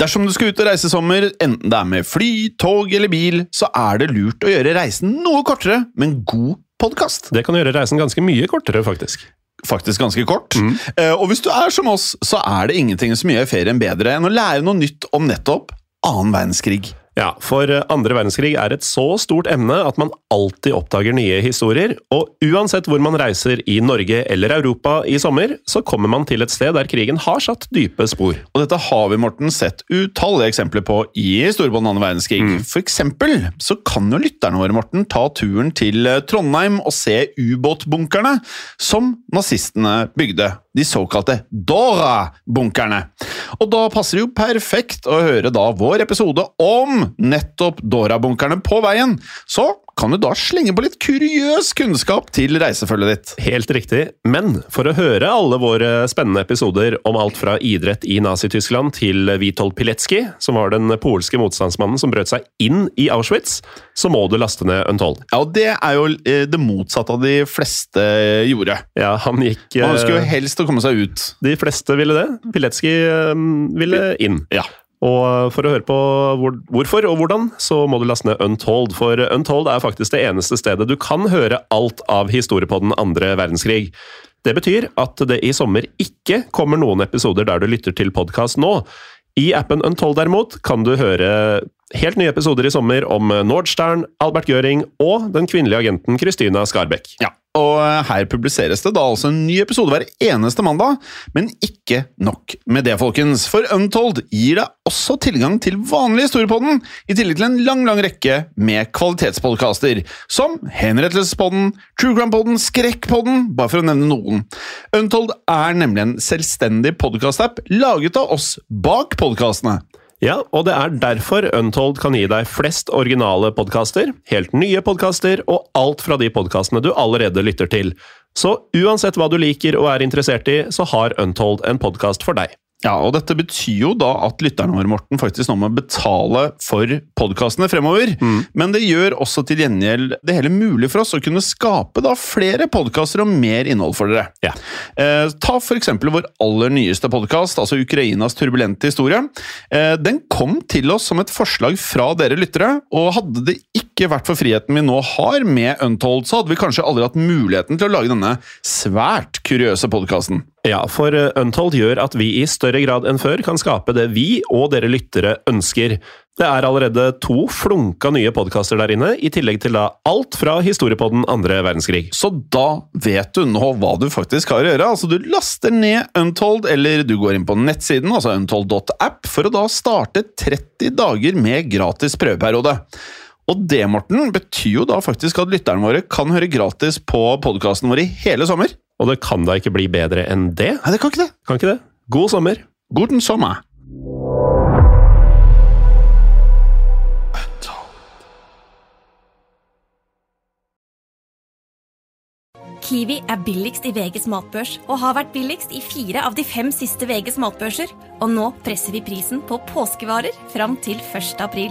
Dersom du skal ut og reise i sommer, enten det er med fly, tog eller bil, så er det lurt å gjøre reisen noe kortere med en god podkast. Det kan gjøre reisen ganske mye kortere, faktisk. Faktisk ganske kort. Eh, Og hvis du er som oss, så er det ingenting som gjør ferien bedre enn å lære noe nytt om nettopp annen verdenskrig. Ja, for eh, andre verdenskrig er et så stort emne at man alltid oppdager nye historier, og uansett hvor man reiser i Norge eller Europa i sommer, så kommer man til et sted der krigen har satt dype spor. Og dette har vi, Morten, sett utallige eksempler på i om annen verdenskrig. For eksempel så kan jo lytterne våre, Morten, ta turen til eh, Trondheim og se ubåtbunkerne som nazistene bygde. De såkalte Dora-bunkerne. Og da passer det jo perfekt å høre da vår episode om nettopp Dora-bunkerne på veien. Så kan du da slenge på litt kuriøs kunnskap til reisefølget ditt. Helt riktig, men for å høre alle våre spennende episoder om alt fra idrett i Nazi-Tyskland til Witold Pilecki, som var den polske motstandsmannen som brøt seg inn i Auschwitz, så må du laste ned Untold. Ja, og det er jo eh, det motsatte av de fleste gjorde. Ja, han gikk Han ønsker jo eh, helst å komme seg ut. De fleste ville det. Pilecki eh, ville inn. Ja. Og for å høre på hvor, hvorfor og hvordan, så må du laste ned Untold. For Untold er faktisk det eneste stedet du kan høre alt av historie på den andre verdenskrig. Det betyr at det i sommer ikke kommer noen episoder der du lytter til podkast nå. I appen Untold derimot kan du høre helt nye episoder i sommer om Nordstern, Albert Göring og den kvinnelige agenten Christina Skarbekk. Ja, og her publiseres det da altså en ny episode hver eneste mandag, men ikke nok med det, folkens. For Untold gir deg også tilgang til vanlig historiepodden, i tillegg til en lang, lang rekke med kvalitetspodkaster, som Henrettelsespodden, True Skrekkpodden, bare for å nevne noen. Untold er nemlig en selvstendig podkastapp laget av oss bak podkastene. Ja, og det er derfor Untold kan gi deg flest originale podkaster, helt nye podkaster og alt fra de podkastene du allerede lytter til. Så uansett hva du liker og er interessert i, så har Untold en podkast for deg. Ja, og dette betyr jo da at lytterne våre Morten, faktisk nå må betale for podkastene fremover. Men det gjør også til gjengjeld det hele mulig for oss å kunne skape da flere podkaster og mer innhold for dere. Ja. Eh, ta eksempel vår aller nyeste podkast, altså Ukrainas turbulente historie. Eh, den kom til oss som et forslag fra dere lyttere, og hadde det ikke vært for friheten vi nå har med Untold, så hadde vi kanskje aldri hatt muligheten til å lage denne svært kuriøse podkasten. Ja, for eh, Untold gjør at vi i større grad enn før kan skape det vi og dere lyttere ønsker. Det er allerede to flunka nye podkaster der inne, i tillegg til da alt fra historiepodden andre verdenskrig. Så da vet du nå hva du faktisk har å gjøre. Altså, du laster ned Untold, eller du går inn på nettsiden, altså untold.app, for å da starte 30 dager med gratis prøveperiode. Og det, Morten, betyr jo da faktisk at lytterne våre kan høre gratis på podkasten vår i hele sommer. Og det kan da ikke bli bedre enn det? Nei, det kan ikke det. Kan ikke det? God sommer! Guten sommer. Kiwi er billigst i VGs matbørs og har vært billigst i fire av de fem siste VGs matbørser. Og nå presser vi prisen på påskevarer fram til 1. april.